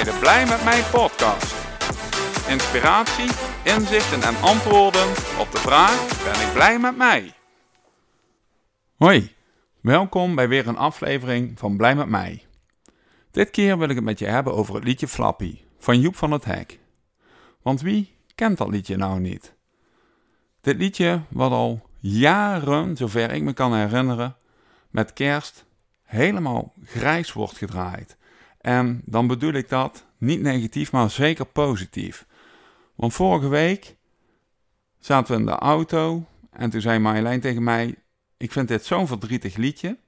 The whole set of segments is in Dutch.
Blij met mij podcast. Inspiratie, inzichten en antwoorden op de vraag: ben ik blij met mij? Hoi, welkom bij weer een aflevering van Blij met mij. Dit keer wil ik het met je hebben over het liedje Flappy van Joep van het Hek. Want wie kent dat liedje nou niet? Dit liedje wat al jaren, zover ik me kan herinneren, met kerst helemaal grijs wordt gedraaid. En dan bedoel ik dat niet negatief, maar zeker positief. Want vorige week zaten we in de auto en toen zei Marjolein tegen mij: Ik vind dit zo'n verdrietig liedje.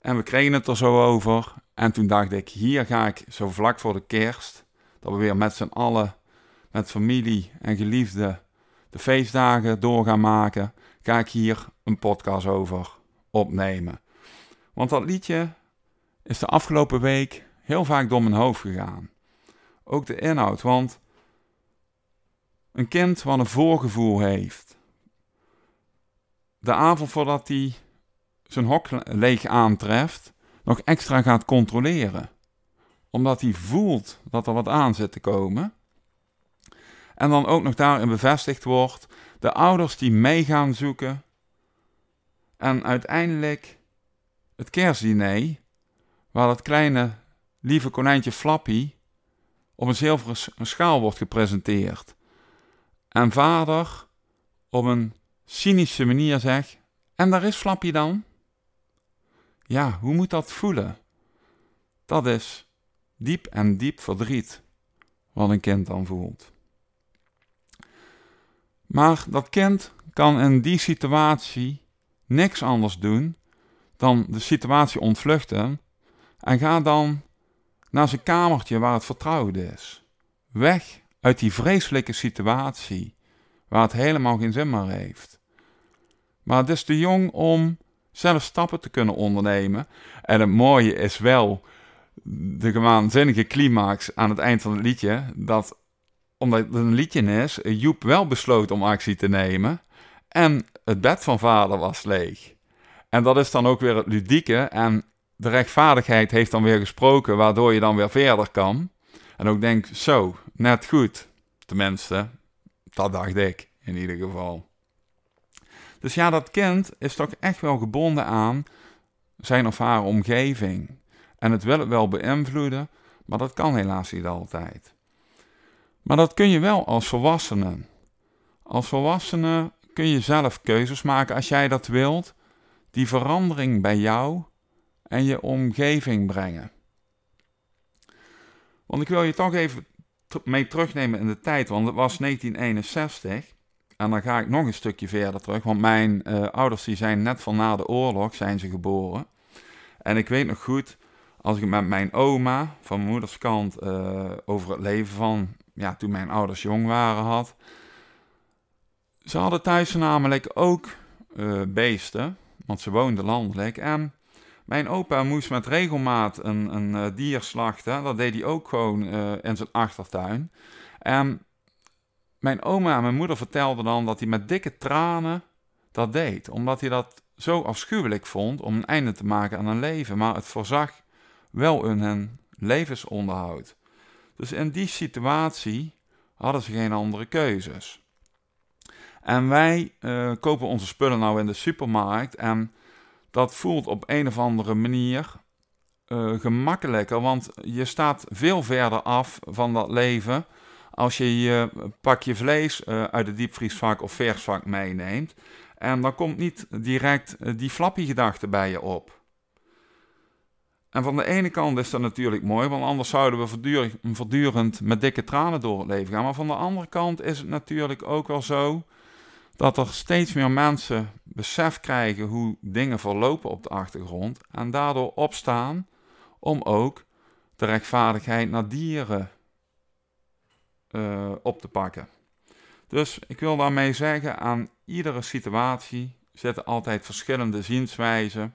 En we kregen het er zo over. En toen dacht ik: Hier ga ik zo vlak voor de kerst, dat we weer met z'n allen, met familie en geliefden, de feestdagen door gaan maken. Ga ik hier een podcast over opnemen. Want dat liedje is de afgelopen week heel vaak door mijn hoofd gegaan. Ook de inhoud, want een kind wat een voorgevoel heeft. De avond voordat hij zijn hok leeg aantreft, nog extra gaat controleren. Omdat hij voelt dat er wat aan zit te komen. En dan ook nog daarin bevestigd wordt. De ouders die mee gaan zoeken. En uiteindelijk het kerstdiner, waar het kleine lieve konijntje Flappy op een zilveren schaal wordt gepresenteerd. En vader op een cynische manier zegt: En daar is Flappy dan? Ja, hoe moet dat voelen? Dat is diep en diep verdriet wat een kind dan voelt. Maar dat kind kan in die situatie niks anders doen dan de situatie ontvluchten en ga dan naar zijn kamertje waar het vertrouwd is. Weg uit die vreselijke situatie waar het helemaal geen zin meer heeft. Maar het is te jong om zelf stappen te kunnen ondernemen. En het mooie is wel de waanzinnige climax aan het eind van het liedje. Dat omdat het een liedje is, Joep wel besloot om actie te nemen. En het bed van vader was leeg. En dat is dan ook weer het ludieke. En de rechtvaardigheid heeft dan weer gesproken, waardoor je dan weer verder kan. En ook denk, zo, net goed. Tenminste, dat dacht ik in ieder geval. Dus ja, dat kind is toch echt wel gebonden aan zijn of haar omgeving. En het wil het wel beïnvloeden, maar dat kan helaas niet altijd. Maar dat kun je wel als volwassene. Als volwassene kun je zelf keuzes maken als jij dat wilt die verandering bij jou en je omgeving brengen. Want ik wil je toch even mee terugnemen in de tijd, want het was 1961. En dan ga ik nog een stukje verder terug, want mijn uh, ouders die zijn net van na de oorlog zijn ze geboren. En ik weet nog goed, als ik met mijn oma van mijn moeders kant uh, over het leven van, ja, toen mijn ouders jong waren had. Ze hadden thuis namelijk ook uh, beesten. Want ze woonde landelijk. En mijn opa moest met regelmaat een, een uh, dier slachten. Dat deed hij ook gewoon uh, in zijn achtertuin. En mijn oma en mijn moeder vertelden dan dat hij met dikke tranen dat deed. Omdat hij dat zo afschuwelijk vond om een einde te maken aan een leven. Maar het voorzag wel in hun levensonderhoud. Dus in die situatie hadden ze geen andere keuzes. En wij uh, kopen onze spullen nou in de supermarkt en dat voelt op een of andere manier uh, gemakkelijker, want je staat veel verder af van dat leven als je je pakje vlees uh, uit het diepvriesvak of versvak meeneemt. En dan komt niet direct die flappy gedachte bij je op. En van de ene kant is dat natuurlijk mooi, want anders zouden we voortdurend, voortdurend met dikke tranen door het leven gaan. Maar van de andere kant is het natuurlijk ook wel zo dat er steeds meer mensen besef krijgen hoe dingen verlopen op de achtergrond en daardoor opstaan om ook de rechtvaardigheid naar dieren uh, op te pakken. Dus ik wil daarmee zeggen, aan iedere situatie zitten altijd verschillende zienswijzen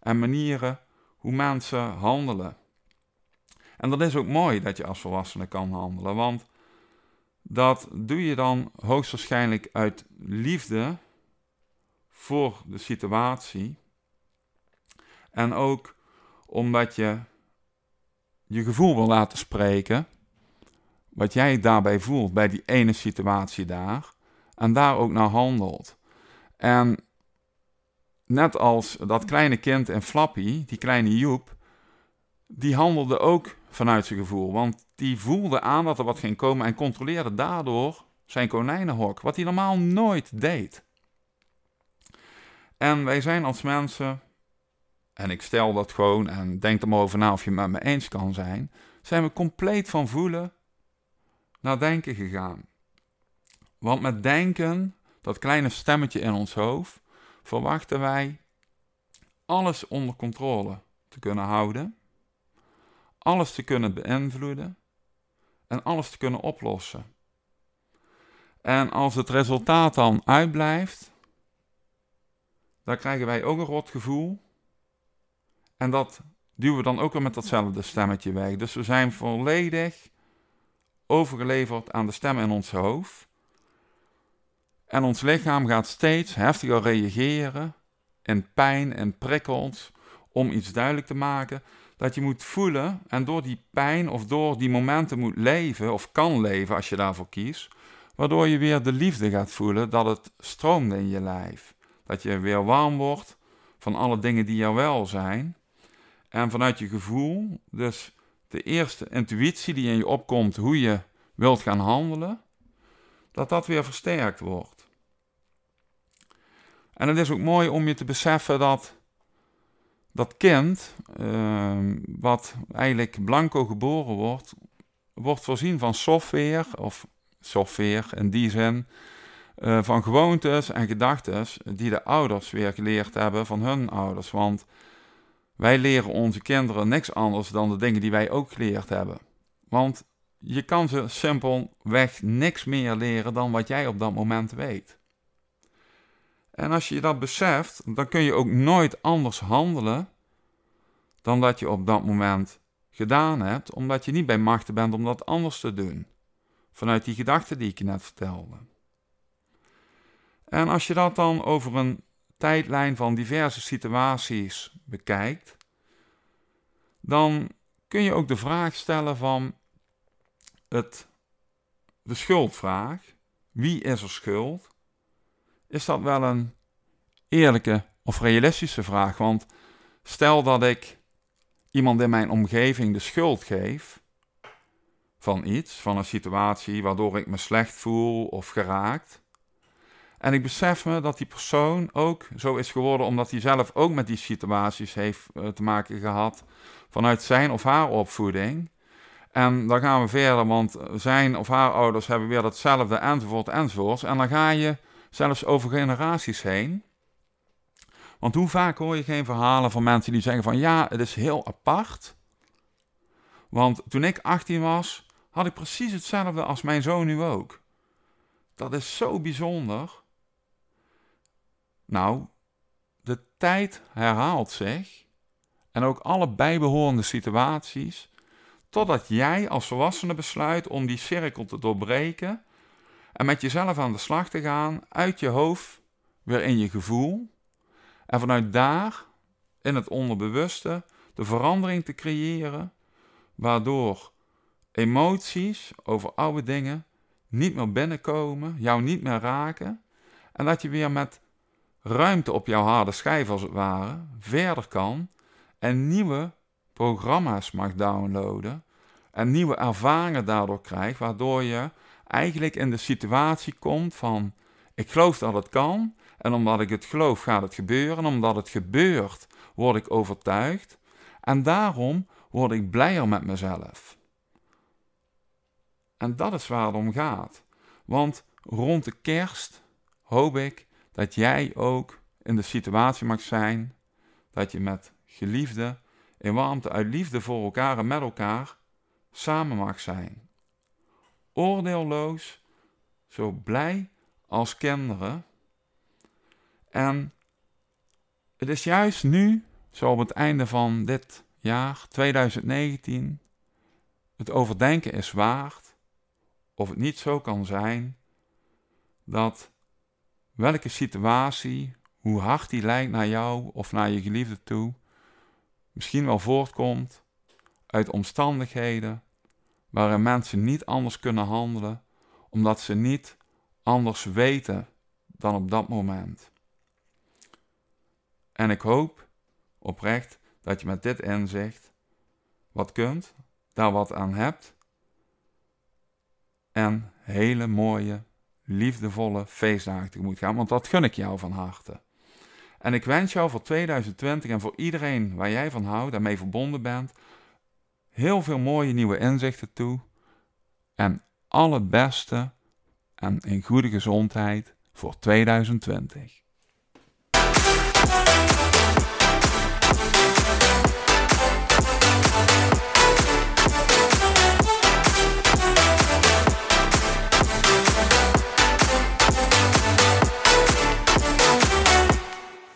en manieren hoe mensen handelen. En dat is ook mooi dat je als volwassene kan handelen, want dat doe je dan hoogstwaarschijnlijk uit liefde voor de situatie. En ook omdat je je gevoel wil laten spreken, wat jij daarbij voelt bij die ene situatie daar, en daar ook naar handelt. En net als dat kleine kind in Flappy, die kleine Joep, die handelde ook vanuit zijn gevoel. Want die voelde aan dat er wat ging komen en controleerde daardoor zijn konijnenhok, wat hij normaal nooit deed. En wij zijn als mensen, en ik stel dat gewoon en denk er maar over na of je het met me eens kan zijn, zijn we compleet van voelen naar denken gegaan. Want met denken, dat kleine stemmetje in ons hoofd, verwachten wij alles onder controle te kunnen houden, alles te kunnen beïnvloeden en alles te kunnen oplossen. En als het resultaat dan uitblijft, dan krijgen wij ook een rot gevoel. En dat duwen we dan ook weer met datzelfde stemmetje weg. Dus we zijn volledig overgeleverd aan de stem in ons hoofd. En ons lichaam gaat steeds heftiger reageren in pijn en prikkels om iets duidelijk te maken dat je moet voelen en door die pijn of door die momenten moet leven of kan leven als je daarvoor kiest, waardoor je weer de liefde gaat voelen dat het stroomt in je lijf. Dat je weer warm wordt van alle dingen die er wel zijn. En vanuit je gevoel, dus de eerste intuïtie die in je opkomt, hoe je wilt gaan handelen, dat dat weer versterkt wordt. En het is ook mooi om je te beseffen dat dat kind, ehm, wat eigenlijk blanco geboren wordt, wordt voorzien van software, of software in die zin, uh, van gewoontes en gedachten die de ouders weer geleerd hebben van hun ouders. Want wij leren onze kinderen niks anders dan de dingen die wij ook geleerd hebben. Want je kan ze simpelweg niks meer leren dan wat jij op dat moment weet. En als je dat beseft, dan kun je ook nooit anders handelen dan dat je op dat moment gedaan hebt, omdat je niet bij machten bent om dat anders te doen. Vanuit die gedachten die ik je net vertelde. En als je dat dan over een tijdlijn van diverse situaties bekijkt, dan kun je ook de vraag stellen van het, de schuldvraag. Wie is er schuld? Is dat wel een eerlijke of realistische vraag? Want stel dat ik iemand in mijn omgeving de schuld geef van iets, van een situatie waardoor ik me slecht voel of geraakt. En ik besef me dat die persoon ook zo is geworden omdat hij zelf ook met die situaties heeft eh, te maken gehad vanuit zijn of haar opvoeding. En dan gaan we verder, want zijn of haar ouders hebben weer datzelfde enzovoort enzovoort. En dan ga je zelfs over generaties heen. Want hoe vaak hoor je geen verhalen van mensen die zeggen van ja, het is heel apart. Want toen ik 18 was, had ik precies hetzelfde als mijn zoon nu ook. Dat is zo bijzonder. Nou, de tijd herhaalt zich en ook alle bijbehorende situaties, totdat jij als volwassene besluit om die cirkel te doorbreken en met jezelf aan de slag te gaan, uit je hoofd weer in je gevoel, en vanuit daar, in het onderbewuste, de verandering te creëren, waardoor emoties over oude dingen niet meer binnenkomen, jou niet meer raken, en dat je weer met ruimte op jouw harde schijf als het ware verder kan en nieuwe programma's mag downloaden en nieuwe ervaringen daardoor krijgt, waardoor je eigenlijk in de situatie komt van ik geloof dat het kan en omdat ik het geloof gaat het gebeuren en omdat het gebeurt word ik overtuigd en daarom word ik blijer met mezelf. En dat is waar het om gaat. Want rond de kerst hoop ik dat jij ook in de situatie mag zijn dat je met geliefde in warmte uit liefde voor elkaar en met elkaar samen mag zijn. Oordeelloos, zo blij als kinderen. En het is juist nu, zo op het einde van dit jaar 2019, het overdenken is waard of het niet zo kan zijn dat welke situatie, hoe hard die lijkt naar jou of naar je geliefde toe, misschien wel voortkomt uit omstandigheden waarin mensen niet anders kunnen handelen, omdat ze niet anders weten dan op dat moment. En ik hoop oprecht dat je met dit inzicht wat kunt, daar wat aan hebt en hele mooie, liefdevolle feestdagen tegemoet gaan, want dat gun ik jou van harte. En ik wens jou voor 2020 en voor iedereen waar jij van houdt en mee verbonden bent, heel veel mooie nieuwe inzichten toe. En alle beste en in goede gezondheid voor 2020.